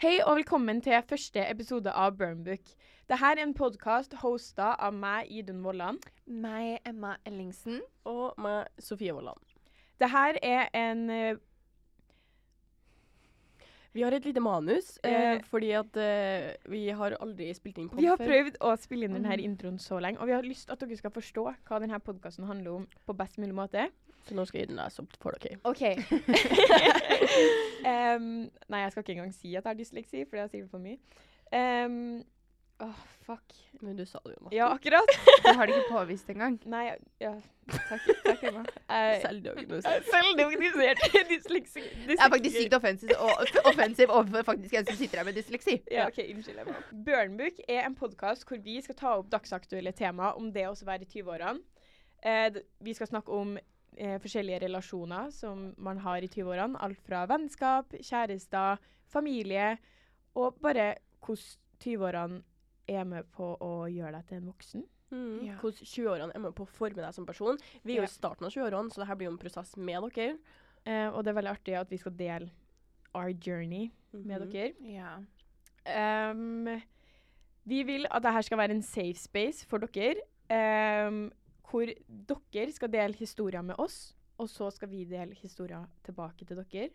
Hei og velkommen til første episode av Burnbook. Dette er en podkast hosta av meg, Idun Vollan. Meg, Emma Ellingsen. Og meg, Sofie Vollan. Dette er en eh, Vi har et lite manus, eh, Eh, fordi at eh, vi har aldri spilt inn pod Vi har prøvd å spille inn denne introen så lenge, og vi har lyst til at dere skal forstå hva denne podkasten handler om på best mulig måte. Så nå skal jeg lese opp for dere. OK. um, nei, jeg skal ikke engang si at jeg har dysleksi, for det er sikkert for mye. Um, Åh, fuck. Men du sa det jo. Ja, akkurat. Du har det ikke påvist engang. Nei, ja. Takk, takk Emma. Selvdiagnosert. Selvdiagnosert dysleksi. Det er faktisk sykt offensivt offensiv overfor faktisk en som sitter her med dysleksi. Ja, ok, unnskyld Emma. Burnbook er en podkast hvor vi skal ta opp dagsaktuelle tema om det å være i 20-årene. Eh, vi skal snakke om eh, forskjellige relasjoner som man har i 20-årene. Alt fra vennskap, kjærester, familie, og bare hvordan 20-årene er med på å gjøre deg til en voksen. Mm. Ja. Hvordan 20-årene er med på å forme deg som person. Vi er jo i starten av 20-årene, så dette blir jo en prosess med dere. Eh, og det er veldig artig at vi skal dele our journey med Mhm. dere. Yeah. Um, vi vil at dette skal være en safe space for dere, ehm, hvor dere skal dele historier med oss, og så skal vi dele historier tilbake til dere.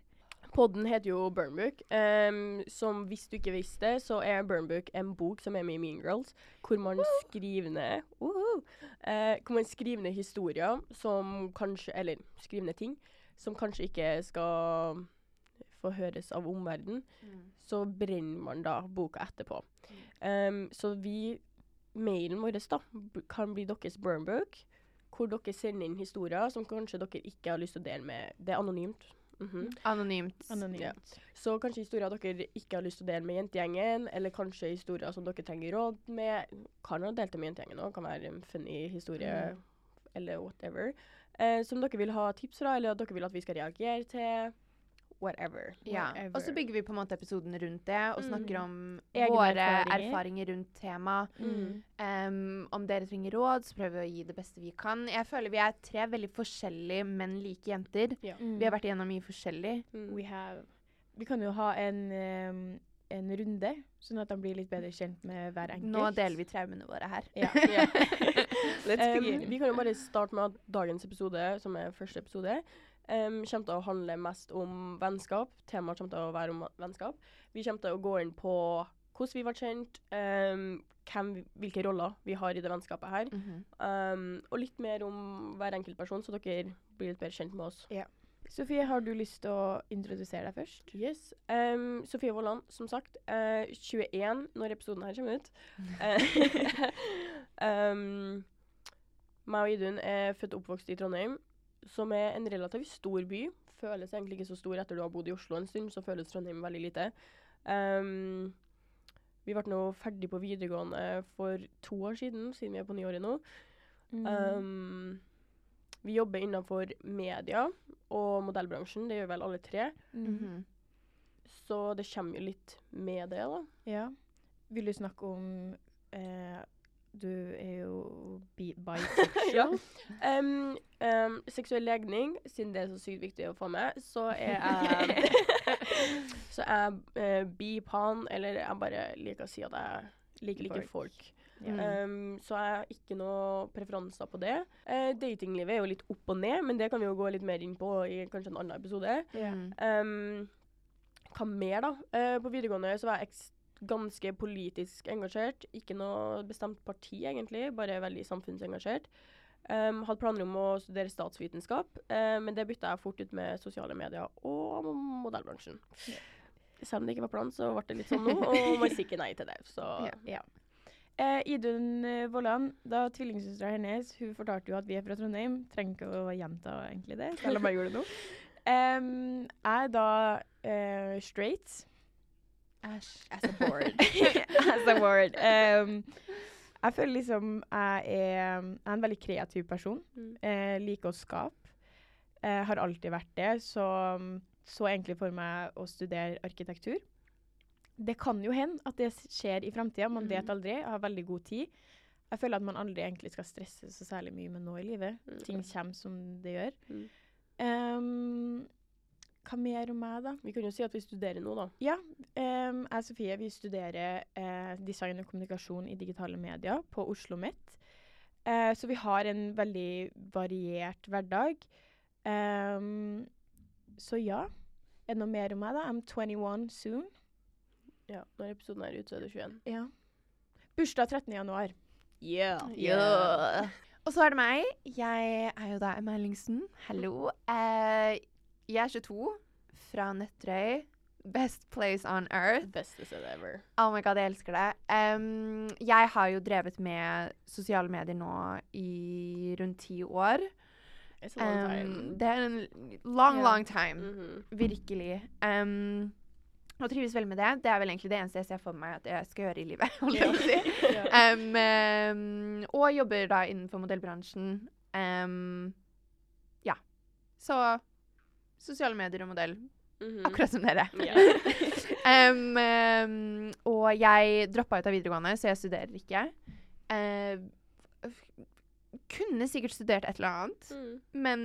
Podden heter jo Burnbook. Um, som hvis du ikke visste, så er Burnbook en bok som er med i Mean Girls, hvor man skriver ned Woohoo! uh, Hvor man skriver ned historier som kanskje Eller skriver ned ting som kanskje ikke skal få høres av omverdenen. Så brenner man da boka etterpå. Um, så vi Mailen vår da, kan bli deres burnbook, hvor dere sender inn historier som kanskje dere ikke har lyst til å dele med Det er anonymt. Mhm. Anonymt. Anonymt. Ja. Så kanskje historier dere ikke har lyst til å dele med jentegjengen, eller kanskje historier som dere trenger råd med. Kan ha delt det med jentegjengen òg, kan være en funny historie eller whatever. Eh, som dere vil ha tips fra, eller at dere vil at vi skal reagere til. Whatever. Ja. Whatever. Og så bygger vi på en måte episoden rundt det, og Mm. snakker om mm. våre erfaringer. erfaringer rundt temaet. Mm. Um, om dere trenger råd, så prøver vi å gi det beste vi kan. Jeg føler vi er tre veldig forskjellige, men like jenter. Ja. Mm. Vi har vært igjennom mye forskjellig. Mm. We have Vi kan jo ha en, um, en runde, sånn at de blir litt bedre kjent med hver enkelt. Nå deler vi traumene våre her. Ja. Let's Um, begin. vi kan jo bare starte med at dagens episode, som er første episode, um, kommer til å handle mest om vennskap. Temaet kommer til å være om vennskap. Vi kommer til å gå inn på hvordan vi ble kjent, um, hvem, hvilke roller vi har i det vennskapet her, Mhm. um, og litt mer om hver enkelt person, så dere blir litt bedre kjent med oss. Sofie, har du lyst til å introdusere deg først? Yes. Um, Sofie Vollan, som sagt, Uh, 21 når episoden her kommer ut. Eh, um, meg og Idun er født og oppvokst i Trondheim, som er en relativt stor by. Føles egentlig ikke så stor etter du har bodd i Oslo en stund, så føles Trondheim veldig lite. Um, vi ble nå ferdig på videregående for to år siden, siden vi er på nyåret nå. Mm. Um, vi jobber innenfor media og modellbransjen, det gjør vel alle tre. Mm. -hmm. Så det kommer jo litt med det, da. Ja. Vil du snakke om eh, Du er jo bi ja. Um, um, seksuell legning, siden det er så sykt viktig å få med, så er jeg Så er jeg uh, bi-pan, eller jeg bare liker å si at jeg liker, liker folk. Ja. Um, så jeg har ikke noe preferanser på det. Uh, datinglivet er jo litt opp og ned, men det kan vi jo gå litt mer inn på i kanskje en annen episode. Ja. Mhm. Um, hva mer, da? Uh, på videregående så var jeg eks ganske politisk engasjert. Ikke noe bestemt parti, egentlig, bare veldig samfunnsengasjert. Um, hadde planer om å studere statsvitenskap, eh, men det bytta jeg fort ut med sosiale medier og modellbransjen. Selv om det ikke var planen, så ble det litt sånn nå, og man sier ikke nei til det. Så Ja. Eh, Idun eh, Vollan, da tvillingsøstera hennes hun fortalte jo at vi er fra Trondheim. Trenger ikke å gjenta egentlig det, selv om jeg gjorde det nå. Um, jeg er da uh, straight. Æsj. As a board. As a board. Um, jeg føler liksom jeg er, jeg er en veldig kreativ person. Mm. Eh, liker å skape. Eh, har alltid vært det. Så så egentlig for meg å studere arkitektur. Det kan jo hende at det skjer i framtida, man vet Mhm. aldri. Jeg har veldig god tid. Jeg føler at man aldri egentlig skal stresse så særlig mye med nå i livet. Mm. Ting kommer som det gjør. Mm. Em, hva mer om meg, da? Vi kan jo si at vi studerer nå, da. Ja, um, jeg og Sofie vi studerer eh, design og kommunikasjon i digitale medier på Oslo Met. Eh, så vi har en veldig variert hverdag. Um, så ja. Er det noe mer om meg, da? I'm 21 soon. Ja, Når episoden er ute, så er det 21. Ja. Bursdag 13. januar. Yeah. Ja. Og så er det meg. Jeg er jo da Emma Ellingsen. Hallo. Eh, jeg er 22, fra Nøtterøy. Best place on earth. Beste stedet ever. Oh my god, jeg elsker det. Um, jeg har jo drevet med sosiale medier nå i rundt ti år. It's a long time. det er en long, yeah. long time. Mhm. Virkelig. Um, og trives veldig med det. Det er vel egentlig det eneste jeg ser for meg at jeg skal gjøre i livet. Yeah. jeg si. Um, um, og jobber da innenfor modellbransjen. Um, ja. Så sosiale medier og modell. Mhm. Akkurat som dere. Yeah. um, um, og jeg droppa ut av videregående, så jeg studerer ikke. Uh, kunne sikkert studert et eller annet, Mm. men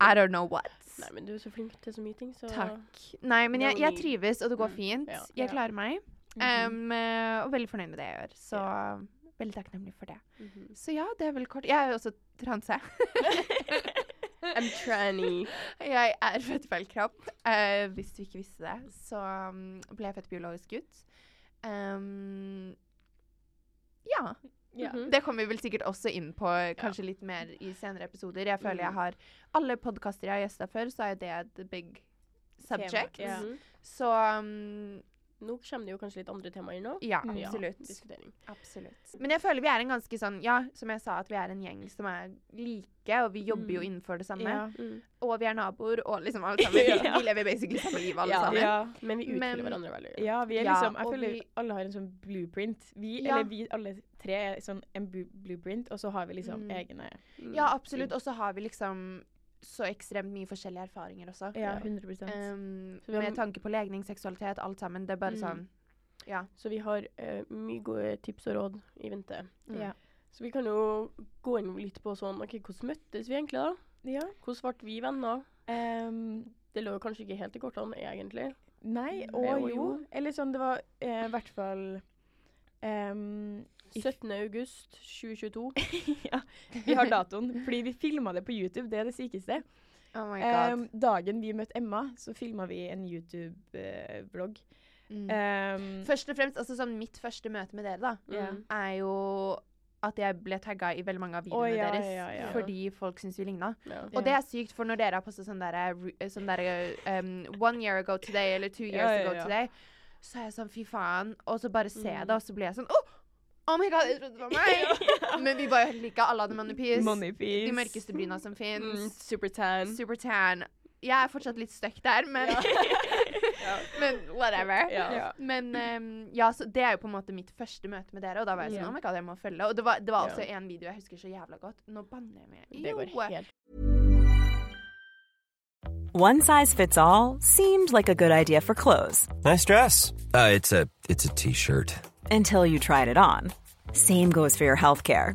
I don't know what. Nei, men du er så flink til så mye ting, så Takk. Nei, men jeg, jeg trives, og det går Mm, fint. ja. Jeg klarer meg. Um, og veldig fornøyd med det jeg gjør. Så veldig takknemlig for det. Mhm. Så ja, det er vel kort. Jeg er jo også transe. I'm tranny. jeg er født i feil kropp. Uh, hvis du ikke visste det, så um, ble jeg født biologisk gutt. Um, ja. Ja. -hmm. Det kommer vi vel sikkert også inn på kanskje litt mer i senere episoder. Jeg føler jeg Mhm. har Alle podkaster jeg har gjesta før, så er det et big subject. Ja. Mhm. Så um, Nå kommer det jo kanskje litt andre temaer nå. ja, Mm. Ja, absolutt. diskutering. Absolutt. Men jeg føler vi er en ganske sånn Ja, som jeg sa, at vi er en gjeng som er like, og vi jobber jo Mm. innenfor det samme. Ja. Mm. Og vi er naboer, og liksom alle sammen. Vi, Ja. vi lever basically samme liv, alle Ja. sammen. Ja. Men vi utfyller Men- hverandre veldig. Ja, vi er liksom Jeg føler vi- alle har en sånn blueprint. Vi, Ja. eller vi alle tre er sånn en blueprint, og så har vi liksom Mm. egne Mm. Ja, absolutt. Og så har vi liksom så ekstremt mye forskjellige erfaringer også. Ja, Ja. 100 Um, har- med tanke på legning, seksualitet, alt sammen. Det er bare Mm. sånn Ja. Så vi har uh, mye gode tips og råd i vente. Mm. Ja. Så vi kan jo gå inn litt på sånn OK, hvordan møttes vi egentlig, da? ja. Hvordan ble vi venner? Um, Det lå kanskje ikke helt i kortene, egentlig. nei, Mm, og jo, jo. Eller sånn, det var eh, i hvert fall um, 17. august 2022. ja, Vi har datoen, fordi vi filma det på YouTube. Det er det sykeste. Oh my god. Um, dagen vi møtte Emma, så filma vi en YouTube-vlogg. Mm. Ehm, Først og fremst, altså sånn mitt første møte med dere, da, Mm. er jo at jeg ble tagga i veldig mange av videoene oh, ja, deres ja, ja. fordi folk syns vi ligna. Og det er sykt, for når dere har postet sånn derre sånn der, um, One year ago today eller two years Ja, ja, ago today, så er jeg sånn fy faen. Og så bare ser jeg Mm. det, og så blir jeg sånn oh, oh my god, jeg trodde det var meg! Men vi var jo helt like. Alle hadde moneypiece. Moneypiece. De mørkeste bryna som Mm, fins. super tan. Super tan. Jeg er fortsatt litt stuck der, men Men whatever. Ja. Ja. Men um, ja, så det er jo på en måte mitt første møte med dere, og da var jeg sånn Ja. Oh my god, jeg må følge. Og det var, det var Ja. også en video jeg husker så jævla godt. Nå banner jeg meg. Det går helt One size fits all seemed like a good idea for clothes Nice dress. Uh, it's a it's a t-shirt. until you tried it on. Same goes for your healthcare.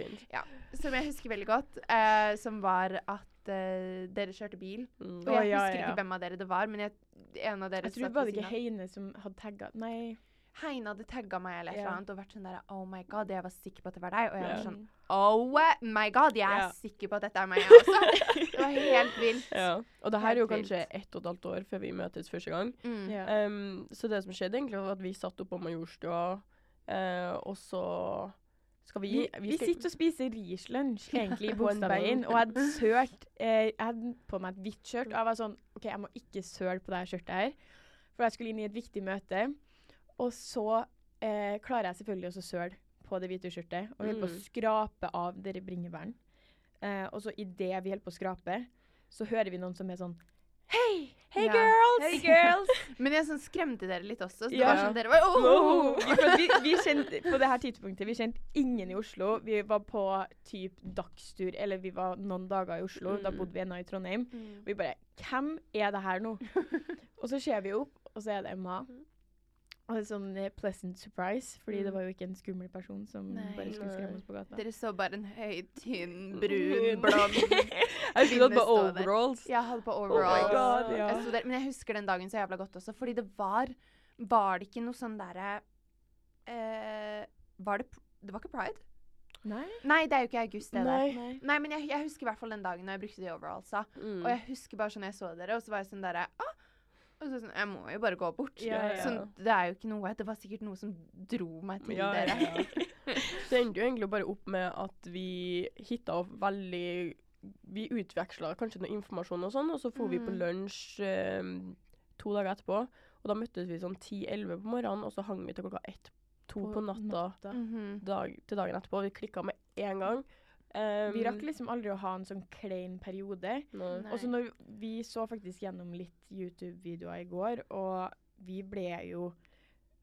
Fint. Ja, Som jeg husker veldig godt, uh, som var at uh, dere kjørte bil. Mm. Og jeg oh, ja, husker ja. ikke hvem av dere det var, men jeg, en av dere Jeg tror var det ikke. Heine som hadde tagga Nei. Heine hadde tagga meg eller et eller annet og vært sånn der Oh my god, jeg var sikker på at det var deg. Og jeg var sånn Oh my god, jeg er yeah. sikker på at dette er meg, jeg også. det var helt vilt. Ja. Og det her er jo Helt vilt. kanskje ett og et halvt år før vi møtes første gang. Mm. Yeah. Um, så det som skjedde, egentlig var at vi satt oppe på Majorstua, uh, og så vi Vi, vi sitter og spiser Riche-lunsj egentlig i Bogstadveien, og hadde sølt eh, Jeg hadde på meg et hvitt skjørt, og jeg var sånn OK, jeg må ikke søle på det skjørtet her, for jeg skulle inn i et viktig møte. Og så eh, klarer jeg selvfølgelig også å søle på det hvite skjørtet, og holder på å Mm. skrape av dere bringebæren. Eh, og så idet vi holder på å skrape, så hører vi noen som er sånn Hei! Hei, Ja. girls! Hey, girls! Men jeg sånn skremte dere litt også. Så det Ja. var sånn dere var oh, oh. Vi, vi kjente, på det her tidspunktet vi kjente ingen i Oslo. Vi var på typ dagstur, eller vi var noen dager i Oslo. Da Mm. bodde vi ennå i Trondheim. Mm. Og vi bare Hvem er det her nå? og så ser vi opp, og så er det Emma. Er sånn eh, pleasant surprise, fordi det var jo ikke en skummel person som Nei. bare skulle skremme oss på gata. Dere så bare en høy, tynn, brun, blond Jeg sto på overalls. Ja, overalls. Jeg hadde på overalls. overalls. God, ja. jeg der, men jeg husker den dagen så jævla godt også, fordi det var Var det ikke noe sånn derre uh, Var det Det var ikke pride? Nei. Nei, det er jo ikke august, det der. Nei. Men jeg, jeg husker i hvert fall den dagen når jeg brukte de overallsa. Mm. Og jeg husker bare sånn jeg så dere, og så var jeg sånn derre ah! Og så sånn Jeg må jo bare gå bort. Ja, ja. Sånn, det er jo ikke noe Det var sikkert noe som dro meg til Ja, dere. Det endte jo egentlig bare opp med at vi hitta opp veldig Vi utveksla kanskje noe informasjon og sånn, og så for vi på Mm. lunsj eh, to dager etterpå. Og da møttes vi sånn 10-11 på morgenen, og så hang vi til klokka ett to på, natta Mhm. dag, til dagen etterpå. Vi klikka med en gang. Um, Vi rakk liksom aldri å ha en sånn klein periode. Nei. Nei. Og så når vi så faktisk gjennom litt YouTube-videoer i går, og vi ble jo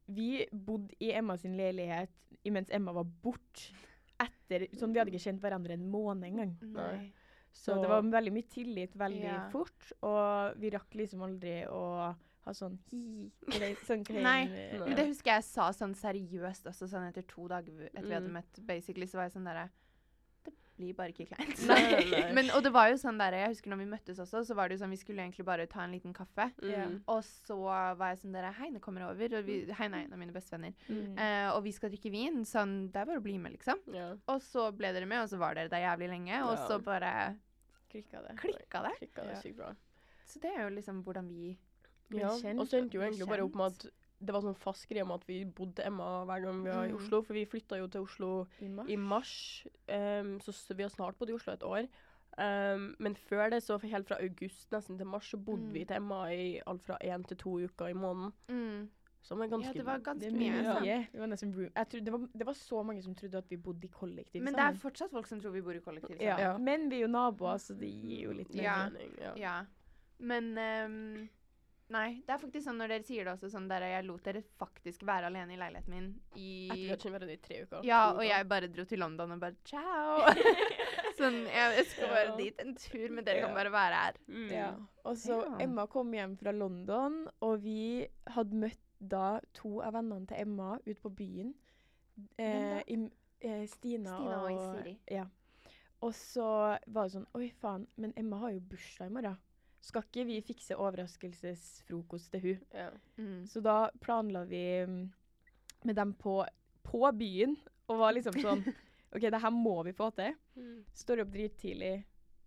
Vi bodde i Emma sin leilighet imens Emma var borte. Etter Sånn, vi hadde ikke kjent hverandre en måned engang. Nei. Så Så- det var veldig mye tillit veldig Ja. fort, og vi rakk liksom aldri å ha sånn hi sånn klein Nei, eh, Men det husker jeg sa sånn seriøst også, sånn etter to dager etter vi hadde Mm. møtt, basically, så var jeg sånn derre blir bare ikke kleint. Nei, nei, nei. Men, og det var jo sånn der, Jeg husker når vi møttes også, så var det jo sånn vi skulle egentlig bare ta en liten kaffe. Mm. Og så var jeg sånn derre Heine kommer over, og vi, Heine er en av mine bestevenner. Mm. Uh, og vi skal drikke vin. Sånn, det er bare å bli med, liksom. Ja. Og så ble dere med, og så var dere der jævlig lenge, og Ja. så bare Klikka det. klikka det. Klikka det Ja. sykt bra. Så det er jo liksom hvordan vi ble Ja, kjent, og så endte jo egentlig bare opp med at det var sånn fast greie om at vi bodde Emma hver gang vi var i Mm. Oslo. For vi flytta jo til Oslo I mars. i mars, um, så vi har snart bodd i Oslo et år. Um, men før det, så helt fra august nesten til mars, så bodde Mm. vi til Emma i alt fra én til to uker i måneden. mm. Som er ganske Ja, det var ganske mye. mye. altså. det, var nesten. Jeg tror det, var, det var så mange som trodde at vi bodde i kollektiv Men det er fortsatt folk som tror vi bor i kollektiv. sammen. Ja. Men vi er jo naboer, så det gir jo litt Ja. mening. Ja. Ja. Men ehm, Nei, det er faktisk sånn når dere sier det også, sånn der jeg lot dere faktisk være alene i leiligheten min i Etter hadde kjent hverandre i tre uker. Ja, og jeg bare dro til London og bare ciao. sånn, jeg, jeg skal bare dit en tur, men dere kan bare være her. Mm. Ja. Og så Ja. Emma kom hjem fra London, og vi hadde møtt da to av vennene til Emma ute på byen. Eh, i, eh, Stina, Stina og Siri. Ja. Og så var det sånn Oi, faen, men Emma har jo bursdag i morgen. Skal ikke vi fikse overraskelsesfrokost til hun? Ja. Mm. Så da planla vi mm, med dem på, på byen, og var liksom sånn OK, det her må vi få til. Mm. Står opp drittidlig.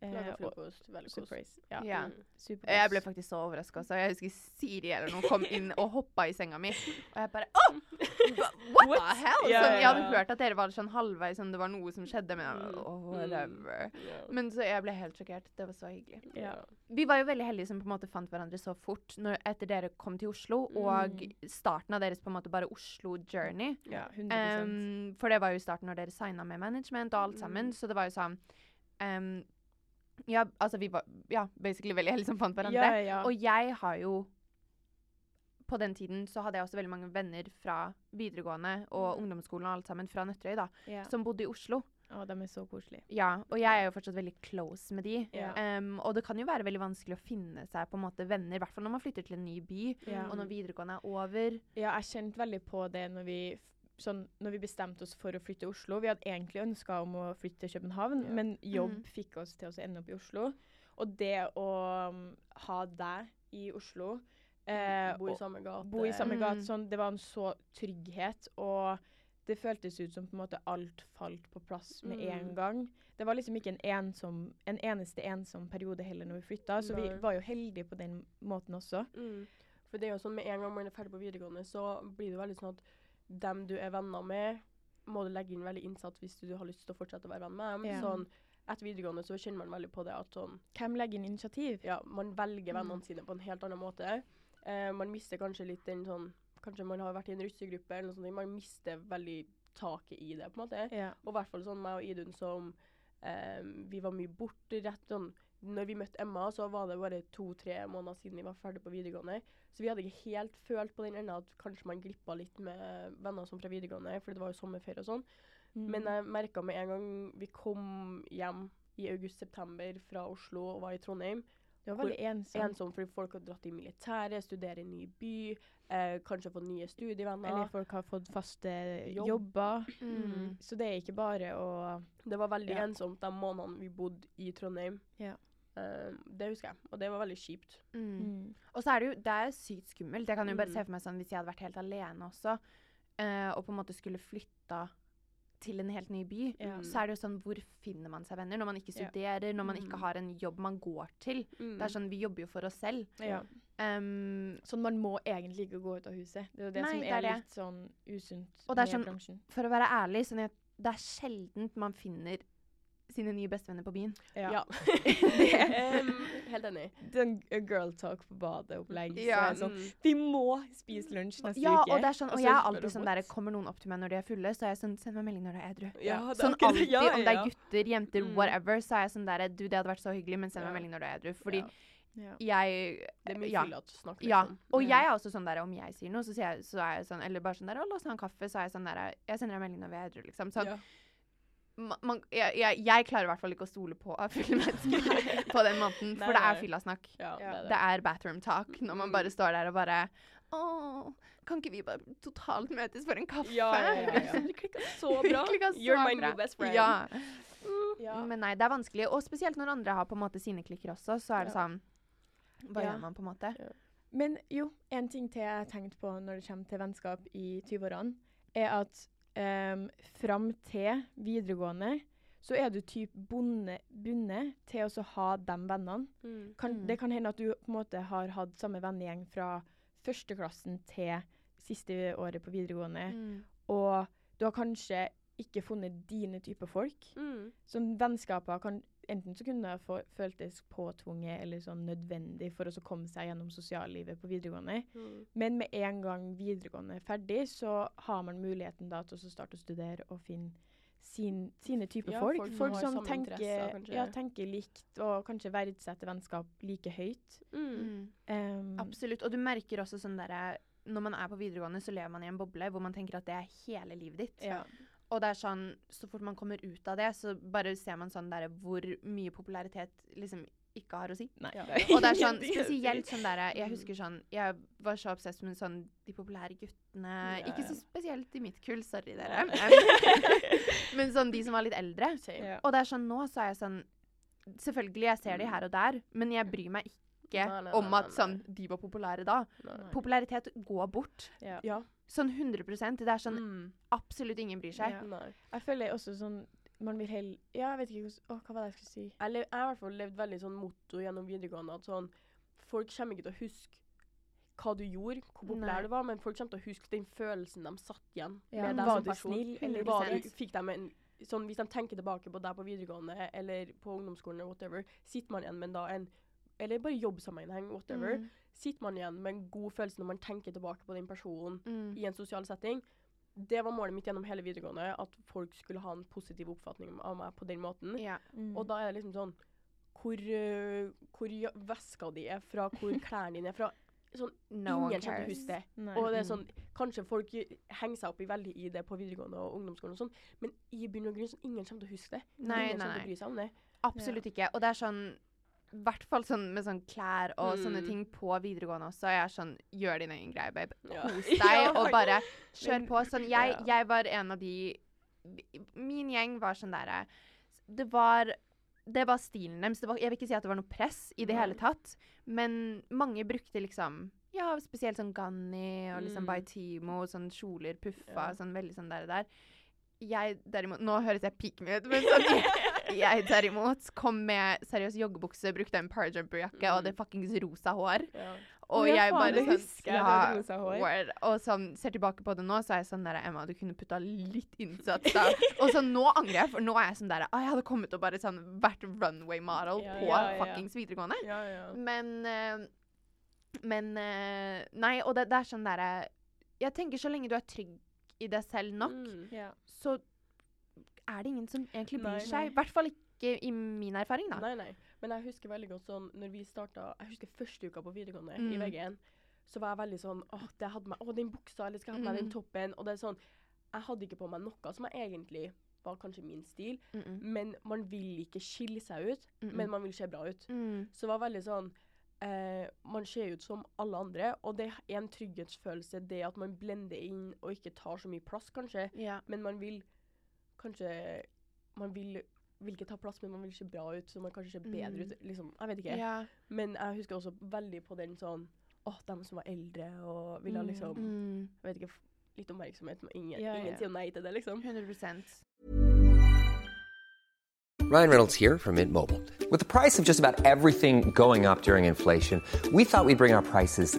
Eh, Laga frokost. Veldig kos. Ja. Ja. Mm. Jeg ble faktisk så overraska. Jeg husker Siri eller noen kom inn og hoppa i senga mi. Og jeg bare oh! What, What, the hell? Yeah, sånn, jeg hadde hørt at dere var sånn halvveis, sånn det var noe som skjedde. Men jeg Mm. whatever. Yeah. Men så jeg ble helt sjokkert. Det var så hyggelig. Yeah. Vi var jo veldig heldige som på en måte fant hverandre så fort når, etter dere kom til Oslo, og Mm. starten av deres på en måte bare Oslo-journey. Ja, 100 Um, for det var jo starten når dere signa med management og alt sammen, Mm. så det var jo sånn um, Ja, altså vi var ja, basically veldig heldige som fant hverandre. Ja, ja. Og jeg har jo På den tiden så hadde jeg også veldig mange venner fra videregående og Mm. ungdomsskolen og alt sammen fra Nøtterøy, da, yeah. som bodde i Oslo. Å, de er så koselige. Ja, og jeg er jo fortsatt veldig close med de. Yeah. Um, og det kan jo være veldig vanskelig å finne seg på en måte venner, i hvert fall når man flytter til en ny by, yeah. og når videregående er over. Ja, jeg kjente veldig på det når vi, sånn, når vi bestemte oss for å flytte til Oslo. Vi hadde egentlig ønska om å flytte til København, Ja. men jobb mm. fikk oss til å ende opp i Oslo. Og det å um, ha deg i Oslo eh, Bo i samme gate. bo i samme Mm. gate, sånn, det var en så trygghet, og det føltes ut som på en måte alt falt på plass med Mm. en gang. Det var liksom ikke en, ensom, en eneste ensom periode heller når vi flytta, så vi var jo heldige på den måten også. Mm. For det er jo sånn med en gang man er ferdig på videregående, så blir det veldig sånn at dem du er venner med, må du legge inn veldig innsats hvis du har lyst til å fortsette å være venn med dem. Ja. Sånn, etter videregående så kjenner man veldig på det at sånn Hvem legger inn initiativ? ja, man velger vennene sine på en helt annen måte. Eh, man mister kanskje litt den sånn Kanskje man har vært i en russegruppe eller noe sånt. Man mister veldig taket i det, på en måte. Ja. Og i hvert fall sånn meg og Idun som eh, Vi var mye borte rett sånn Når vi møtte Emma, så var det bare to-tre måneder siden vi var ferdig på videregående. Så vi hadde ikke helt følt på den enda at kanskje man glippa litt med venner som fra videregående, for det var jo sommerferie og sånn. Mm. Men jeg merka med en gang vi kom hjem i august-september fra Oslo og var i Trondheim, det var veldig ensomt. ensom fordi folk har dratt i militæret, studerer i en ny by, eh, kanskje fått nye studievenner. Eller folk har fått faste Jobb. jobber. Mm. Så det er ikke bare å Det var veldig Ja. ensomt de månedene vi bodde i Trondheim. Ja. Eh, det husker jeg, og det var veldig kjipt. Mm. mm. Og så er det jo det er sykt skummelt. Jeg kan jo bare Mm. se for meg sånn hvis jeg hadde vært helt alene også, uh, og på en måte skulle flytta til en helt ny by. Mm. så er det jo sånn Hvor finner man seg venner når man ikke studerer, studerer, når man ikke Mm. har en jobb man går til? Mm. Det er sånn, Vi jobber jo for oss selv. Ja. Um, Sånn man må egentlig ikke gå ut av huset. Det er jo det Nei, som det er, det. litt sånn usunt Og det er sånn- bransjen. for å være ærlig, sånn at det er sjeldent man finner sine nye bestevenner på byen. Ja. Em, helt enig. Den girl talk på badet-opplegg. Ja. sånn. Vi må spise lunsj neste Ja, uke. og det er sånn, og så jeg er alltid sånn der, Kommer noen opp til meg når de er fulle, så er jeg sånn Send meg melding når du er edru. Ja, det Sånn alltid, Ja, om det er gutter, jenter, Mm. whatever, så er jeg sånn der Du, det hadde vært så hyggelig, men send meg melding når du er edru. Fordi Ja. Ja. jeg Det er mye ja. Ja. liksom. Og Mm. jeg er også sånn der, om jeg sier noe, så, sier jeg, så er jeg sånn Eller bare sånn der, å, la oss ha en kaffe, så er jeg sånn der Jeg sender deg melding når vi er edru, liksom. Sånn, Ja. Ma- man, jeg, jeg, jeg klarer i hvert fall ikke å stole på fulle mennesker på den måten, for det er fyllasnakk. Ja, det er det. Det er bathroom talk når man Mm. bare står der og bare Å, kan ikke vi bare totalt møtes for en kaffe? Ja, ja, ja, ja. Det klikka så bra. Så You're my bra. new best friend. Ja. Ja. Men nei, det er vanskelig. Og spesielt når andre har på en måte sine klikker også, så er det sånn Hva Ja. gjør man, på en måte? Men jo, en ting til jeg har tenkt på når det kommer til vennskap i 20-årene, er at um, fram til videregående så er du typ bundet til å ha de vennene. Mm. Kan, Mm. Det kan hende at du på en måte har hatt samme vennegjeng fra førsteklassen til siste året på videregående, Mm. og du har kanskje ikke funnet dine typer folk. Mm. Sånn vennskaper kan Enten så kunne det få, føltes påtvunget eller sånn nødvendig for å komme seg gjennom sosiallivet på videregående. Mm. Men med en gang videregående er ferdig, så har man muligheten da til å starte å studere og finne sin, sine typer Ja, folk. folk Folk, som som tenker, ja, tenker likt, og kanskje verdsetter vennskap like høyt. Mm. Um, Absolutt. Og du merker også sånn derre Når man er på videregående, så lever man i en boble hvor man tenker at det er hele livet ditt. Ja. Og det er sånn, så fort man kommer ut av det, så bare ser man sånn der, hvor mye popularitet liksom ikke har å si. Nei. Ja. Og det er sånn spesielt sånn der, Jeg Mm. husker sånn Jeg var så obsess med sånn de populære guttene. Ja, Ikke så spesielt i mitt kull, sorry dere. Ja. Men, sånn de som var litt eldre. Ja. Og det er sånn nå så er jeg sånn Selvfølgelig, jeg ser de her og der, men jeg bryr meg ikke Nei, nei, nei, om at sånn de var populære da. Nei. Popularitet går bort. Ja. Sånn 100% Det er sånn Mm. absolutt ingen bryr seg. Ja. Jeg føler også sånn Man vil heller Ja, jeg vet ikke hvordan Å, hva var det jeg skulle si? Jeg, lev, jeg har i hvert fall levd veldig sånn motto gjennom videregående at sånn Folk kommer ikke til å huske hva du gjorde, hvor populær du var, men folk kommer til å huske den følelsen de satt igjen Ja, med deg var som du person. snill, eller var du, fikk dem en sånn, Hvis de tenker tilbake på deg på videregående eller på ungdomsskolen, eller whatever, sitter man igjen med da en Eller bare jobbsammenheng, whatever. Mm. Sitter man igjen med en god følelse når man tenker tilbake på den personen Mm. i en sosial setting. Det var målet mitt gjennom hele videregående, at folk skulle ha en positiv oppfatning av meg på den måten. Ja. Mm. Og da er det liksom sånn Hvor, øh, hvor veska di er fra, hvor klærne dine er fra. Sånn, No ingen kommer til å huske det. Og det er Mm. sånn, Kanskje folk henger seg opp i veldig i det på videregående og ungdomsskolen, og sånn, men i bunn og grunn sånn, ingen kommer til å huske det. Nei, ingen nei, kommer til å bry seg om det. Absolutt ikke. Og det er sånn i hvert fall sånn med sånn klær og sånne Mm. ting på videregående også. Jeg er sånn Gjør din egen greie, babe. Ja. Kos deg, og bare kjør på. Sånn, jeg, jeg var en av de Min gjeng var sånn derre Det var det var stilen deres. Jeg vil ikke si at det var noe press i det hele tatt, men mange brukte liksom Ja, spesielt sånn Ganni og liksom Mm. Baitimo, sånn kjoler, puffa, Ja. sånn veldig sånn der og der. Jeg derimot Nå høres jeg pikk meg ut, men sånn Jeg derimot kom med seriøs joggebukse, brukte en parajumperjakke, mm. og hadde fuckings rosa hår. Ja. Og ja, jeg bare det sånn jeg, du rosa hår. word. Og sånn, ser tilbake på det nå, så er jeg sånn der Emma, du kunne putta litt innsats da. og så nå angrer jeg, for nå er jeg sånn der ah, Jeg hadde kommet og bare sånn vært runway model Ja, på ja, ja. fuckings videregående. Ja, ja. Men uh, Men uh, Nei, og det, det er sånn derre Jeg tenker så lenge du er trygg i deg selv nok, Mm. yeah. så er det ingen som egentlig bryr seg. I hvert fall ikke i min erfaring, da. Nei, nei. Men jeg husker veldig godt sånn når vi starta Jeg husker første uka på videregående i Mm. VG1. Så var jeg veldig sånn Åh, det hadde meg, åh den buksa, eller skal jeg ha på meg den Mm. toppen? Og det er sånn Jeg hadde ikke på meg noe som jeg egentlig var kanskje min stil, Mm -mm. men man vil ikke skille seg ut, Mm -mm. men man vil se bra ut. Mm. Så det var veldig sånn eh, Man ser ut som alle andre, og det er en trygghetsfølelse, det at man blender inn og ikke tar så mye plass, kanskje. Ja. Men man vil kanskje Man vil, vil ikke ta plass, men man vil se bra ut, så man kanskje ser bedre Mm. ut. Liksom. Jeg vet ikke. ja. Men jeg husker også veldig på den sånn Åh, dem som var eldre og ville ha Mm. liksom Mm. Jeg vet ikke, litt oppmerksomhet, men ingen, Ja, ingen ja. sier nei til det, liksom. 100 Ryan Reynolds here from Mint Mobile. With the price of just about everything going up during inflation, we thought we'd bring our prices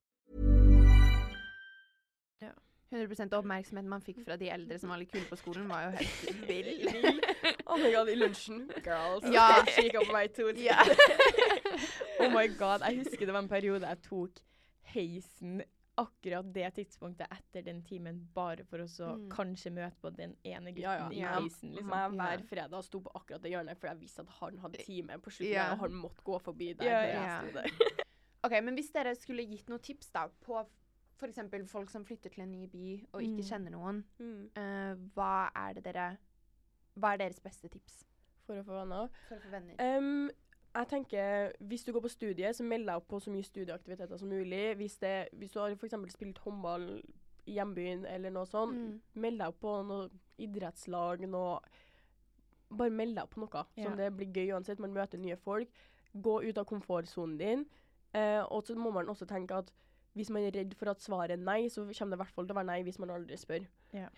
100% oppmerksomheten man fikk fra de eldre som var litt kule på skolen, var jo helt vill. Oh my god, i lunsjen. Girls. Ja. Kikk på meg to. Ja. Oh my god, jeg husker det var en periode jeg tok heisen akkurat det tidspunktet etter den timen, bare for å så Mm. kanskje møte på den ene gutten Ja, ja. i heisen. Liksom. Hver fredag sto på akkurat det hjørnet, for jeg visste at han hadde time på slutten, yeah. og han måtte gå forbi der. Yeah, der der. OK, men hvis dere skulle gitt noen tips da, på f.eks. folk som flytter til en ny by og ikke Mm. kjenner noen, Mm. uh, hva er det dere Hva er deres beste tips For å få venner. for å få venner? Um, jeg tenker, Hvis du går på studiet, så meld deg opp på så mye studieaktiviteter som mulig. Hvis, det, hvis du har for spilt håndball i hjembyen eller noe sånt, Mm. meld deg opp på noe idrettslag, noe Bare meld deg opp på noe. Ja. Sånn det blir gøy uansett. Man møter nye folk. Gå ut av komfortsonen din. Eh, og så må man også tenke at hvis man er redd for at svaret er nei, så kommer det i hvert fall til å være nei hvis man aldri spør.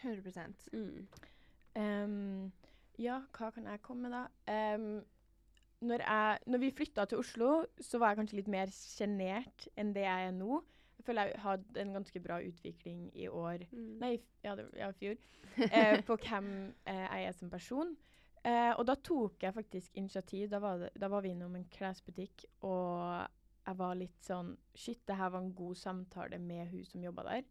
100 Mm. um, ja, hva kan jeg komme med, da? Um, når, jeg, når vi flytta til Oslo, så var jeg kanskje litt mer sjenert enn det jeg er nå. Jeg føler jeg hadde en ganske bra utvikling i år Mm. Nei, ja, det, ja fjor. eh, på hvem eh, jeg er som person. Eh, og da tok jeg faktisk initiativ. Da var, det, da var vi innom en klesbutikk, og jeg var litt sånn Shit, det her var en god samtale med hun som jobba der.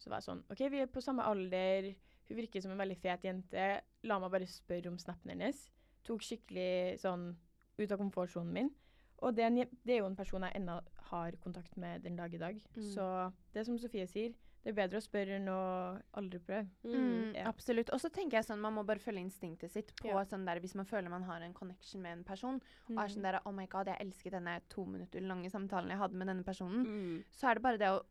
Så var jeg sånn OK, vi er på samme alder. Hun virker som en veldig fet jente. La meg bare spørre om snappen hennes. Tok skikkelig sånn ut av komfortsonen min. Og det er, en, det er jo en person jeg ennå har kontakt med den dag i dag. Mm. Så det som Sofie sier, det er bedre å spørre enn å aldri prøve. Mm, Ja. Absolutt. Og så tenker jeg sånn, man må bare følge instinktet sitt på Ja. sånn der, hvis man føler man har en connection med en person, og er Mm. sånn der Oh my god, jeg elsket denne to minutter lange samtalen jeg hadde med denne personen. Mm. Så er det bare det å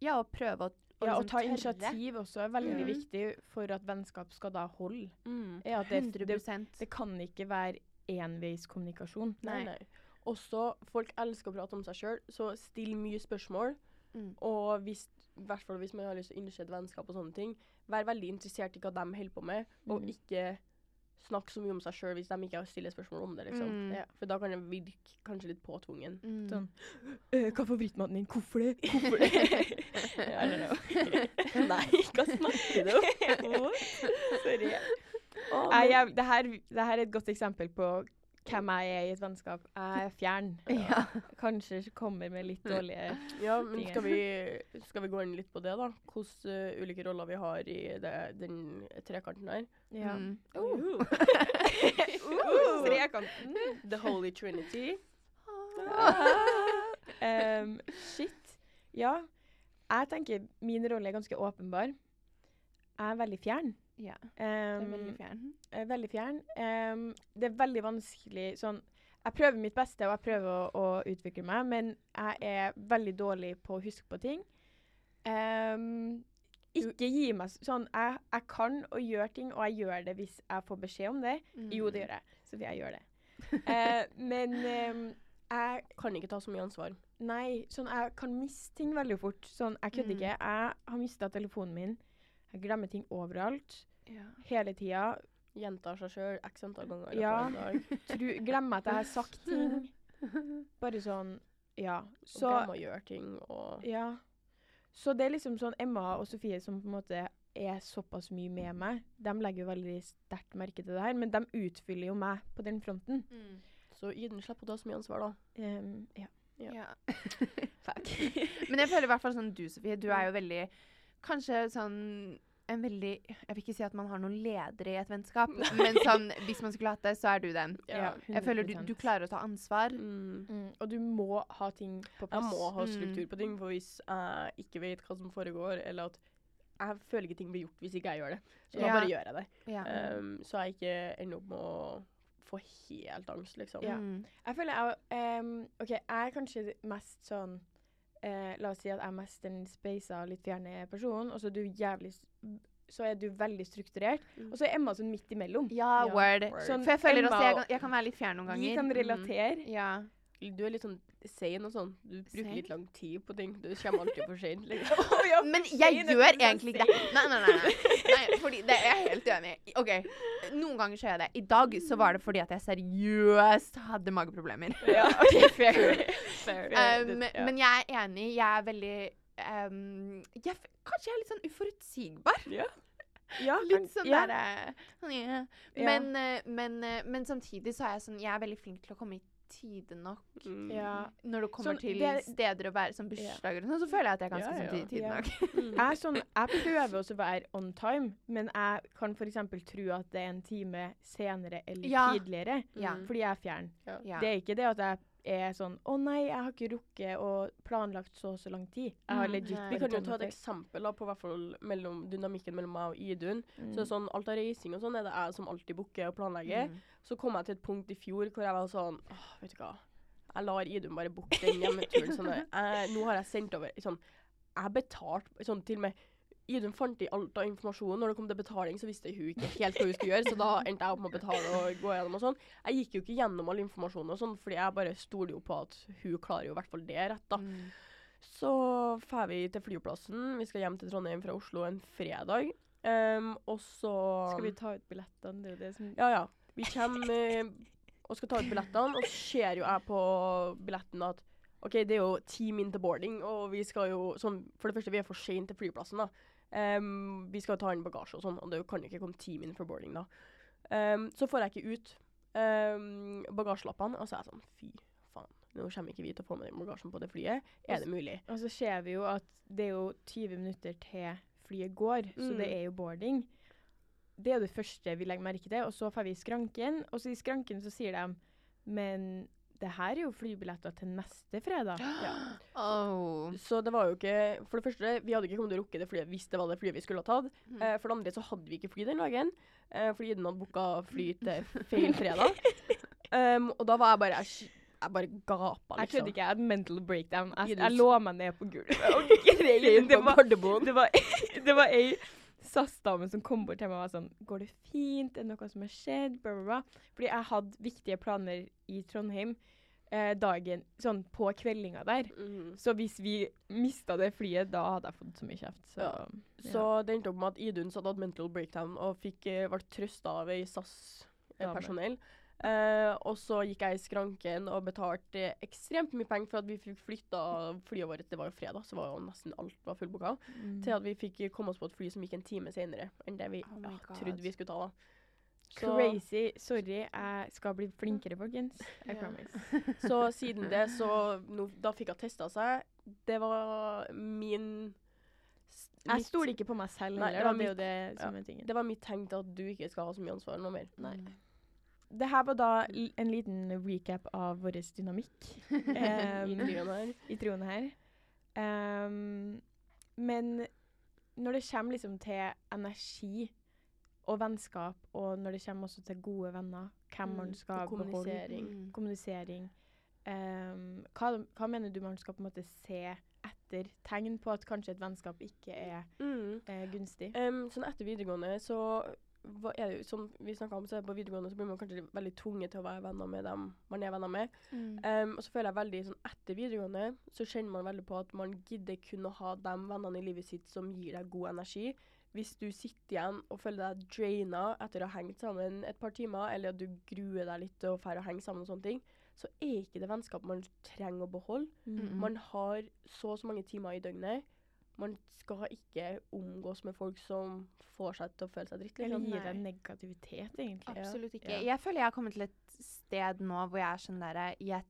Ja, å prøve å og Ja, å ta ta tørre. initiativ også er veldig Mm. viktig for at vennskap skal da holde. Mm. Er det, 100 det, det kan ikke være enveiskommunikasjon. Nei, nei. Også, folk elsker å prate om seg sjøl, så still mye spørsmål. Mm. Og hvis, i hvert fall hvis man har lyst til å innse et vennskap og sånne ting, vær veldig interessert i hva de holder på med, og mm. ikke snakke så mye om seg sjøl hvis de ikke stiller spørsmål om det, liksom. Mm. Ja. For da kan det virke kanskje litt påtvungen. Mm. Sånn. «Øh, hva er favorittmaten din? Hvorfor det? Hvorfor det? I don't know. Nei, hva snakker du om? Sorry. Oh, det, her, det her er et godt eksempel på hvem jeg er i et vennskap. Jeg er fjern. Ja. Kanskje kommer med litt dårlige Ja, men skal vi, skal vi gå inn litt på det, da? Hvilke uh, ulike roller vi har i det, den trekanten her? Ja. Mm. Uh. Uh, Trekanten. The Holy Trinity. Um, shit. Ja. Jeg tenker min rolle er ganske åpenbar. Jeg er veldig fjern. Ja. Det er Um, veldig fjern. er veldig fjern. Um, det er veldig vanskelig sånn Jeg prøver mitt beste, og jeg prøver å, å utvikle meg, men jeg er veldig dårlig på å huske på ting. Um, ikke gi meg sånn jeg, jeg kan å gjøre ting, og jeg gjør det hvis jeg får beskjed om det. Jo, det gjør jeg. Sofie, jeg gjør det. uh, men um, jeg Kan ikke ta så mye ansvar. Nei, sånn jeg kan miste ting veldig fort. Sånn, jeg kødder Mm. ikke. Jeg har mista telefonen min. Jeg glemmer ting overalt. Ja. Hele tida. Gjentar seg sjøl x antall ganger. Ja. Tru, glemmer at jeg har sagt ting. Bare sånn Ja. Så og glemmer å gjøre ting og Ja. Så det er liksom sånn Emma og Sofie som på en måte er såpass mye med meg. De legger jo veldig sterkt merke til det her, men de utfyller jo meg på den fronten. Mm. Så Iden slipper å ta så mye ansvar, da. Um, ja. Ja. Ja. Fuck. Men jeg føler i hvert fall sånn du, Sofie, du er jo veldig Kanskje sånn en veldig Jeg vil ikke si at man har noen ledere i et vennskap, men sånn hvis man skulle hatt det, så er du den. Ja, Jeg føler du, du klarer å ta ansvar. Mm. Mm, og du må ha ting på Jeg må ha Mm. struktur på ting, for hvis jeg ikke vet hva som foregår, eller at jeg føler ikke ting blir gjort hvis ikke jeg gjør det. Så da Ja. bare gjør jeg det. Ja. Um, så jeg ikke ender opp med å få helt angst, liksom. Ja. Mm. Jeg føler jeg um, OK, jeg er kanskje mest sånn eh, La oss si at jeg er mest den speisa, litt fjerne personen, og så er du jævlig Så er du veldig strukturert. Mm. Og så er Emma sånn midt imellom. Ja, Ja, word. Sånn, For jeg føler Emma også jeg kan, jeg kan være litt fjern noen ganger. Vi kan kan Mm. relatere. Ja. Du er litt sånn sein og sånn. Du bruker Sein? litt lang tid på ting. Du kommer alltid for sent. Liksom. Men jeg gjør egentlig ikke det. Nei, nei, nei. nei. nei fordi det er jeg helt uenig i. OK, noen ganger så gjør jeg det. I dag så var det fordi at jeg seriøst hadde mageproblemer. Ja, OK, fair. Fair. Um, Men jeg er enig. Jeg er veldig um, jeg, Kanskje jeg er litt sånn uforutsigbar. Ja. Ja, Litt sånn ja. derre sånn, ja. Ja. men, eh, men, eh, men samtidig så er jeg sånn Jeg er veldig flink til å komme i tide nok. Mm. Ja. Når det kommer Sånn, til det er- steder å være som bursdager og sånn, så føler jeg at jeg er ganske Ja, ja. sånn tide Ja. nok. Jeg, er sånn, jeg prøver også å være on time, men jeg kan f.eks. tro at det er en time senere eller Ja. tidligere, Ja. fordi jeg er fjern. Ja. Det er ikke det at jeg er sånn Å nei, jeg har ikke rukket å planlagt så og så lang tid. Jeg har Mm, legit. Vi kan jo ta et eksempel da, på hvert fall mellom dynamikken mellom meg og Idun. Mm. Så sånn, Alt av reising og sånn er det jeg som alltid booker og planlegger. Mm. Så kom jeg til et punkt i fjor hvor jeg var sånn Åh, vet du hva. Jeg lar Idun bare booke den hjemmeturen. Sånn, jeg, nå har jeg sendt over sånn, Jeg betalt sånn til og med Idun fant i alt av informasjon. Når det kom til betaling, så visste hun ikke helt hva hun skulle gjøre, så da endte jeg opp med å betale og gå gjennom og sånn. Jeg gikk jo ikke gjennom all informasjonen og sånn, fordi jeg bare stoler jo på at hun klarer jo i hvert fall det rett, da. Mm. Så drar vi til flyplassen. Vi skal hjem til Trondheim fra Oslo en fredag. Um, og så Skal vi ta ut billettene? Det er jo det som Ja, ja. Vi kommer eh, og skal ta ut billettene, og så ser jo jeg på billetten at OK, det er jo ti min til boarding, og vi skal jo sånn For det første, vi er for sent til flyplassen, da. Ehm, vi skal ta inn bagasje og sånn, og det kan ikke komme ti minutter for boarding da. Um, så får jeg ikke ut um, bagasjelappene, og så er jeg sånn Fy faen, nå kommer ikke vi til å få med den bagasjen på det flyet. Er det mulig? Og så ser vi jo at det er jo 20 minutter til flyet går, så Mm. det er jo boarding. Det er jo det første vi legger merke til. Og så får vi skranken, og så i skranken så sier de Men det her er jo flybilletter til neste fredag. Ja. Oh. Så det var jo ikke For det første, vi hadde ikke kommet til å rukke det flyet hvis det var det flyet vi skulle ha tatt. Mm. Eh, for det andre så hadde vi ikke fly den dagen, eh, fordi den hadde booka fly til feil fredag. Um, og da var jeg bare Jeg, jeg bare gapa, Jeg trodde ikke, jeg hadde mental breakdown. Jeg, jeg lå meg ned på gulvet og grein. Det på var, Gardermoen. det var, det var ei SAS-dame som kom bort til meg og var sånn Går det fint? Er det noe som har skjedd? Bla, bla, bla. Fordi jeg hadde viktige planer i Trondheim eh, dagen Sånn på kveldinga der. Mm. Så hvis vi mista det flyet, da hadde jeg fått så mye kjeft. Så, Ja. Så det endte opp med at Idun satt hadde mental breakdown og fikk, eh, ble trøsta av ei SAS-personell. Eh, og så gikk jeg i skranken og betalte ekstremt mye penger for at vi fikk flytta flyet vårt. Det var jo fredag, så var jo nesten alt var fullbooka. Mm. Til at vi fikk komme oss på et fly som gikk en time senere enn det vi Oh ja, trodde vi skulle ta. da. Så- Crazy. Sorry, jeg skal bli flinkere, folkens. I yeah. promise. Så siden det, så no, Da fikk hun testa seg. Det var min Jeg stoler ikke på meg selv Nei, heller. det var Det mitt- det ja. Det var mitt tegn til at du ikke skal ha så mye ansvar noe mer. Nei. Det her var da en liten recap av vår dynamikk I em, trioen her. i troen her. Em, men når det kommer liksom til energi og vennskap, og når det kommer også til gode venner, hvem Mm, man skal kommunisering. beholde kommunisering. Um, hva, hva mener du man skal på en måte se etter tegn på at kanskje et vennskap ikke er Mm. eh, gunstig? Sånn etter videregående så hva er det, som vi snakket om, så på videregående så blir man kanskje veldig tvunget til å være venner med dem man er venner med. Mm. Um, og så føler jeg veldig sånn etter videregående så kjenner man veldig på at man gidder kun å ha de vennene i livet sitt som gir deg god energi. Hvis du sitter igjen og føler deg draina etter å ha hengt sammen et par timer, eller at du gruer deg litt til å dra og henge sammen og sånne ting, så er ikke det vennskapet man trenger å beholde. Mm. Man har så og så mange timer i døgnet. Man skal ikke omgås med folk som får seg til å føle seg dritt. Eller Liksom. gir deg negativitet, egentlig. Absolutt ikke. Ja. Jeg føler jeg har kommet til et sted nå hvor jeg er sånn derre Jeg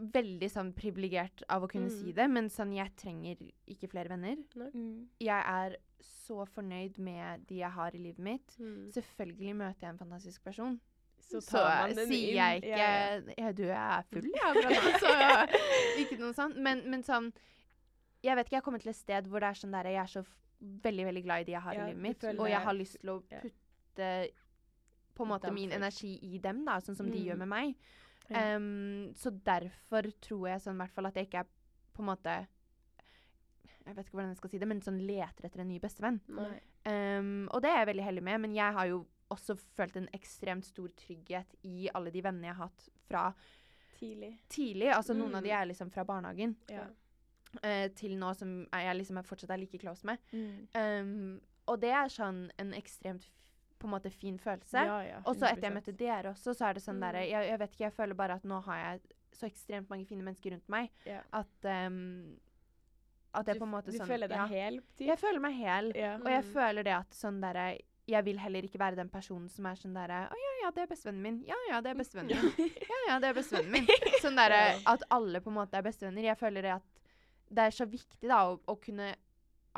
Veldig sånn privilegert av å kunne Mm. si det, men sånn jeg trenger ikke flere venner. Mm. Jeg er så fornøyd med de jeg har i livet mitt. Mm. Selvfølgelig møter jeg en fantastisk person. Så Så, tar man den sier inn. jeg ikke Ja, ja. ja, Du er full, jeg, ja. Så ikke noe sånt. Men, men sånn Jeg vet ikke, jeg har kommet til et sted hvor det er sånn der Jeg er så veldig, veldig glad i de jeg har Ja, i livet mitt. Og jeg har lyst til å putte på en måte min energi i dem, da, sånn som de Mm. gjør med meg. Ja. Så derfor tror jeg sånn i hvert fall at jeg ikke er på en måte Jeg vet ikke hvordan jeg skal si det, men sånn leter etter en ny bestevenn. Um, og det er jeg veldig heldig med, men jeg har jo også følt en ekstremt stor trygghet i alle de vennene jeg har hatt fra Tidlig. tidlig. Altså noen av de Mm. er liksom fra barnehagen Ja. Eh, til nå som jeg liksom er fortsatt er like close med. Mm. Um, og det er sånn en ekstremt på en måte fin følelse. Ja, ja. Og så etter jeg møtte dere også, så er det sånn Mm. derre jeg, jeg vet ikke, jeg føler bare at nå har jeg så ekstremt mange fine mennesker rundt meg yeah. at um, At jeg Du på en måte Du sånn føler deg ja. hel? Typ. Jeg føler meg hel. Yeah. Og jeg Mm. føler det at sånn derre Jeg vil heller ikke være den personen som er sånn derre Å ja, ja, det er bestevennen min. Ja, ja, det er bestevennen min. Ja, ja, det er bestevennen min. Sånn derre at alle på en måte er bestevenner. Jeg føler det at det er så viktig da å, å kunne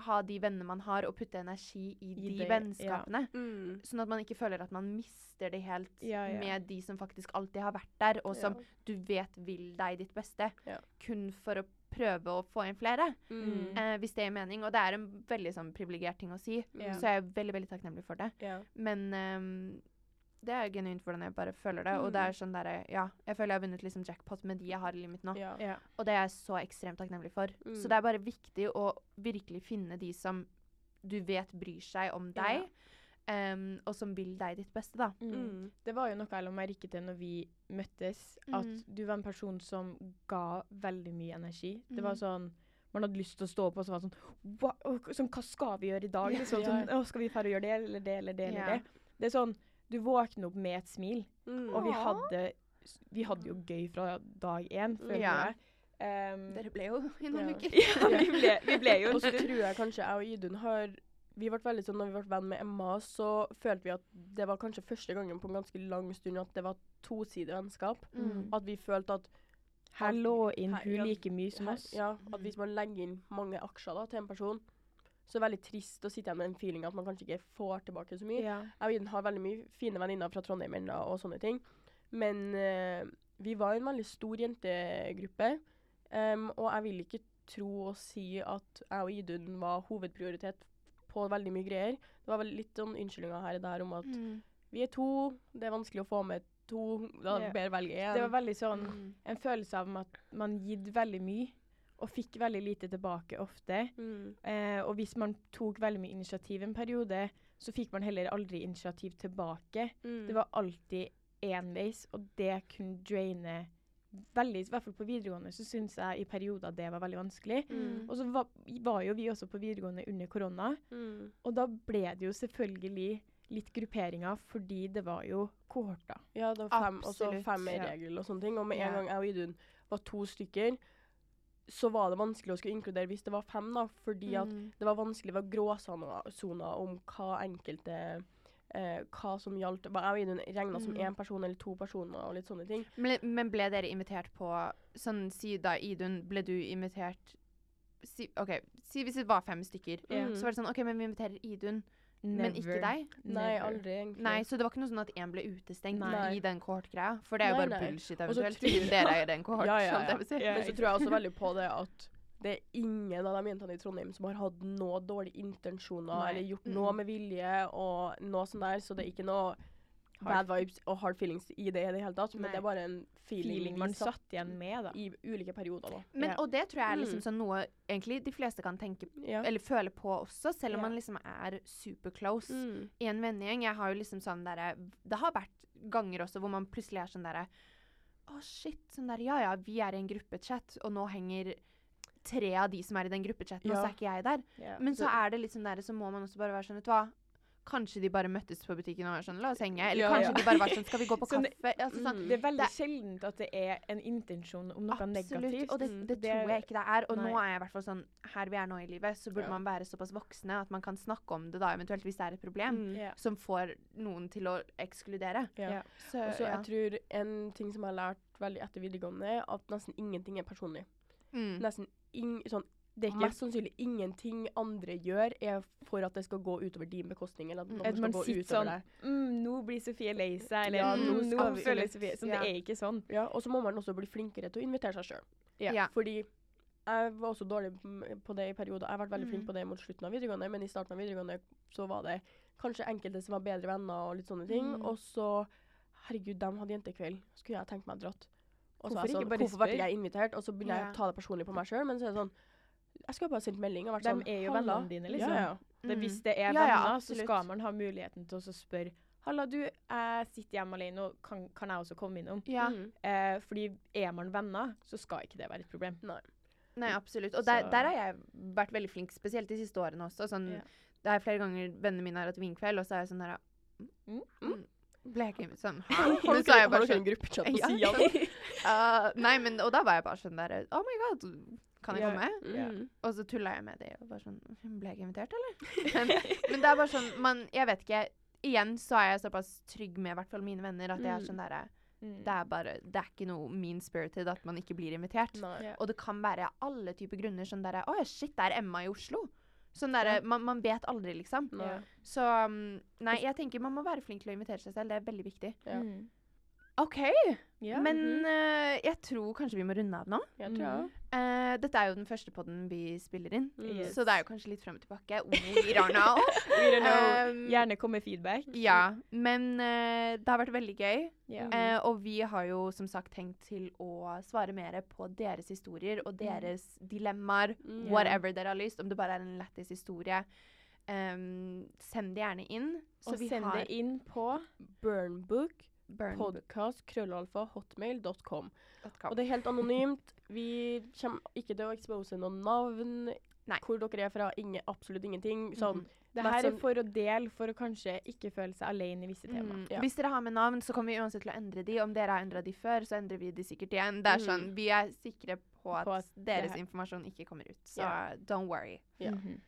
ha de vennene man har, og putte energi i, I de det, ja. vennskapene. Mm. Sånn at man ikke føler at man mister det helt Ja, ja. med de som faktisk alltid har vært der, og som Ja. du vet vil deg ditt beste. Ja. Kun for å prøve å få inn flere, Mm. eh, hvis det gir mening. Og det er en veldig sånn privilegert ting å si, Ja. så jeg er veldig veldig takknemlig for det. Ja. Men ehm, det er genuint hvordan jeg bare føler det. Og det Mm. er sånn derre Ja, jeg føler jeg har vunnet liksom jackpot med de jeg har i livet mitt nå. Ja. Ja. Og det er jeg så ekstremt takknemlig for. Mm. Så det er bare viktig å virkelig finne de som du vet bryr seg om deg, ehm, og som vil deg ditt beste, da. Mm. Mm. Det var jo noe jeg la merke til når vi møttes, at Mm. du var en person som ga veldig mye energi. Det var Mm. sånn Man hadde lyst til å stå opp og så var det sånn sånn, hva skal vi gjøre i dag? Ja. Liksom, Ja. sånn, skal vi og gjøre det, eller det, eller det, eller Ja. det? Det er sånn Du våkner opp med et smil, Mm. og vi hadde Vi hadde jo gøy fra dag én, føler Ja. jeg. Um, Dere ble jo i noen Ja. uker. ja, vi ble, vi ble jo en Og så tror jeg kanskje jeg og Idun har vi ble veldig sånn, når vi ble venn med Emma, så følte vi at det var kanskje første gangen på en ganske lang stund at det var tosidig vennskap. Mm. At vi følte at Her lå inn hun like mye som oss. Ja, at hvis man legger inn mange aksjer da, til en person, så det er veldig trist å sitte igjen med den feelinga at man kanskje ikke får tilbake så mye. Ja. Jeg og Idun har veldig mye fine venninner fra Trondheim ennå og sånne ting. Men uh, vi var en veldig stor jentegruppe. Um, og jeg vil ikke tro og si at jeg og Idun var hovedprioritet på veldig mye greier. Det var vel litt sånn unnskyldninger her og der om at Mm. vi er to, det er vanskelig å få med to, da Ja. bedre velge én. Det var veldig sånn Mm. en følelse av at man gitt veldig mye, og fikk veldig lite tilbake ofte. mm. Eh, og hvis man tok veldig mye initiativ en periode, så fikk man heller aldri initiativ tilbake. Mm. Det var alltid enveis, og det kunne draine veldig I hvert fall på videregående så syns jeg i perioder det var veldig vanskelig. Mm. Og så var, var jo vi også på videregående under korona, Mm. og da ble det jo selvfølgelig litt grupperinger, fordi det var jo kohorter. Ja, det var fem, og så Absolutt, femmerregel og sånne ting. Og med en Ja. gang jeg og Idun var to stykker, så var det vanskelig å skulle inkludere hvis det var fem, da. Fordi at Mm. det var vanskelig, var gråsoner om hva enkelte eh, hva som gjaldt. Jeg og Idun regna som Mm. én person eller to personer og litt sånne ting. Men, men ble dere invitert på Sånn, si da, Idun, ble du invitert si, OK, si hvis det var fem stykker. mm. Så var det sånn OK, men vi inviterer Idun, men ikke Never. deg. Nei, Never. aldri egentlig. Nei, Så det var ikke noe sånn at én ble utestengt Nei. i den kohort-greia? For det er jo bare nei. bullshit eventuelt. Siden dere er den kohort. Ja, ja, ja. Men så tror jeg også veldig på det at det er ingen av de jentene i Trondheim som har hatt noe dårlige intensjoner Nei. eller gjort noe Mm. med vilje og noe sånt der, så det er ikke noe Hard- bad vibes og hard feelings i det i det hele tatt, men Nei. det er bare en feeling, Feeling man satt satt igjen med, da. i ulike perioder da. Men, Ja. Og det tror jeg er liksom Mm. sånn noe egentlig de fleste kan tenke Ja. eller føle på også, selv om Ja. man liksom er super close Mm. i en vennegjeng. Jeg har jo liksom sånn derre Det har vært ganger også hvor man plutselig er sånn derre Å, shit. Sånn der, ja ja, vi er i en gruppechat, og nå henger tre av de som er i den gruppechatten, og så er ikke jeg der. Ja. Men så er det litt sånn der, så må man også bare være sånn, vet du hva Kanskje de bare møttes på butikken og var sånn, la oss henge. Eller Ja, kanskje ja. de bare var sånn, skal vi gå på Sånn, kaffe? Altså, sånn, Mm. Det er veldig Det- sjeldent at det er en intensjon om noe Absolutt. negativt. Og det, Mm. det Det- tror jeg ikke det er. Og nå er jeg i hvert fall sånn Her vi er nå i livet, så burde Ja. man være såpass voksne at man kan snakke om det da, eventuelt hvis det er et problem. Mm. Ja. Som får noen til å ekskludere. Ja. Ja. Så, Og så ja. jeg tror en ting som jeg har lært veldig etter videregående, er at nesten ingenting er personlig. mm. Nesten ing, sånn, Det er ikke Mest sannsynlig ingenting andre gjør, er for at det skal gå utover din bekostning. Eller at Mm. noen At skal gå utover sånn deg. mm, Nå blir Sofie lei seg, eller Ja, mm, nå nå, føler Sofie Sånn, Ja. Det er ikke sånn. Ja, og så må man også bli flinkere til å invitere seg sjøl. Ja. Ja. Fordi jeg var også dårlig på det i perioder. Jeg har vært veldig flink Mm. på det mot slutten av videregående, men i starten av videregående så var det kanskje enkelte som var bedre venner og litt sånne ting. Mm. Og så Herregud, de hadde jentekveld. Skulle jeg tenkt meg dratt. Og så Hvorfor jeg ikke sånn, bare Hvorfor ble jeg invitert? Og så begynner jeg å ta det personlig på meg sjøl, men så er det sånn Jeg skulle bare sendt melding og vært sånn De er jo vennene dine, liksom. Ja, ja. Det, Mm. hvis det er Ja, ja, venner, så skal man ha muligheten til å spørre Halla, du, jeg sitter hjemme alene, og kan, kan jeg også komme innom? Ja. Mm. Eh, fordi er man venner, så skal ikke det være et problem. Nei. Nei, absolutt. Og der, der har jeg vært veldig flink, spesielt de siste årene også. Sånn, Ja. Det er flere ganger vennene mine har hatt vinkveld, og så er jeg sånn der Mm. mm. Ble jeg ikke sånn? Har du bare dere sånn en gruppechat på Ja, sida? sånn. Uh, nei, men Og da var jeg bare sånn der Oh my god, kan jeg komme? komme? Mm. Og så tulla jeg med det og bare sånn Ble jeg ikke invitert, eller? Men, men det er bare sånn man, Jeg vet ikke. Igjen så er jeg såpass trygg med i hvert fall mine venner at jeg er Mm. sånn derre Mm. Det er bare Det er ikke noe mean spirited at man ikke blir invitert. Nei. Og det kan være alle typer grunner. Sånn derre Å ja, shit, det er Emma i Oslo. Sånn derre man, man vet aldri, liksom. Nei. Så um, Nei, jeg tenker man må være flink til å invitere seg selv. Det er veldig viktig. Ja. Mm. OK. Ja. Men eh, jeg tror kanskje vi må runde av nå. Jeg tror jeg. Uh, dette er jo den første podden vi spiller inn, Mm. så det er jo kanskje litt frem og tilbake. We don't know. We don't know. Um, Gjerne kom med feedback. Ja, men uh, det har vært veldig gøy. Yeah. Eh, og vi har jo som sagt tenkt til å svare mer på deres historier og deres dilemmaer. Mm. Whatever dere har lyst. Om det bare er en lættis historie. Um, send det gjerne inn. Og send det inn på Burnbook, Burn podcast, krøllalfa, hotmail.com. dot com. Og det er helt anonymt. Vi kommer ikke til å expose noen navn. Nei. Hvor dere er fra. Inge, absolutt ingenting. Sånn. Det her er sånn- for å dele, for å kanskje ikke føle seg alene i visse tema. Mm. Ja. Hvis dere har med navn, så kommer vi uansett til å endre de. Om dere har endra de før, så endrer vi de sikkert igjen. Det er Mm. sånn, Vi er sikre på at, På at deres informasjon ikke kommer ut. Så yeah. don't worry. Ja. -hmm.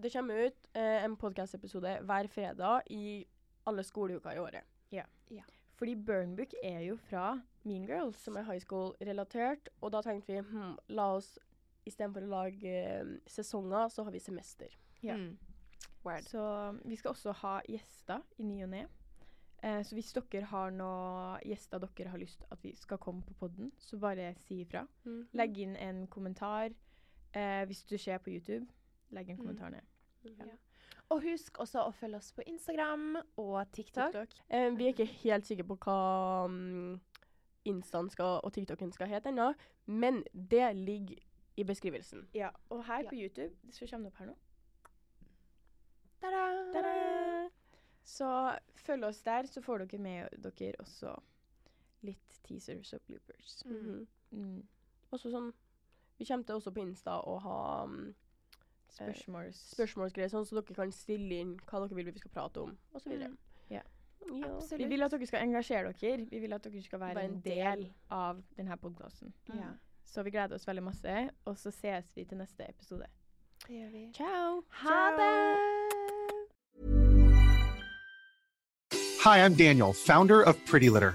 Det kommer ut eh, en podkast-episode hver fredag i alle skoleuker i året. Fordi Burnbook er jo fra Mean Girls. Som er high school-relatert. Og da tenkte vi hm, la oss istedenfor å lage eh, sesonger, så har vi semester. Ja. Mm. Så vi skal også ha gjester i ny og ne. Eh, så hvis dere har noen gjester dere har lyst at vi skal komme på podden, så bare si ifra. Legg inn en kommentar. Eh, hvis du ser på YouTube, legg en Mm. kommentar ned. Og husk også å følge oss på Instagram og TikTok. TikTok. Eh, vi er ikke helt sikre på hva um, Instaen skal, og TikToken skal hete ennå, men det ligger i beskrivelsen. Ja, og her Ja. på YouTube vi kommer opp her nå. Ta-da! Ta-da! Så følg oss der, så får dere med dere også litt teasers og bloopers. Mhm. Mm. Også sånn Vi kommer til også på Insta å ha um, Spørsmåls... spørsmålsgreier, sånn så dere kan stille inn hva dere vil vi skal prate om, osv. Mm. Ja. Ja. Absolutt. Vi vil at dere skal engasjere dere. Vi vil at dere skal være Være en en del av denne podkasten. Ja, Så vi gleder oss veldig masse, og så ses vi til neste episode. det gjør vi. Ciao! Ha det! Hi, I'm Daniel, founder of Pretty Litter.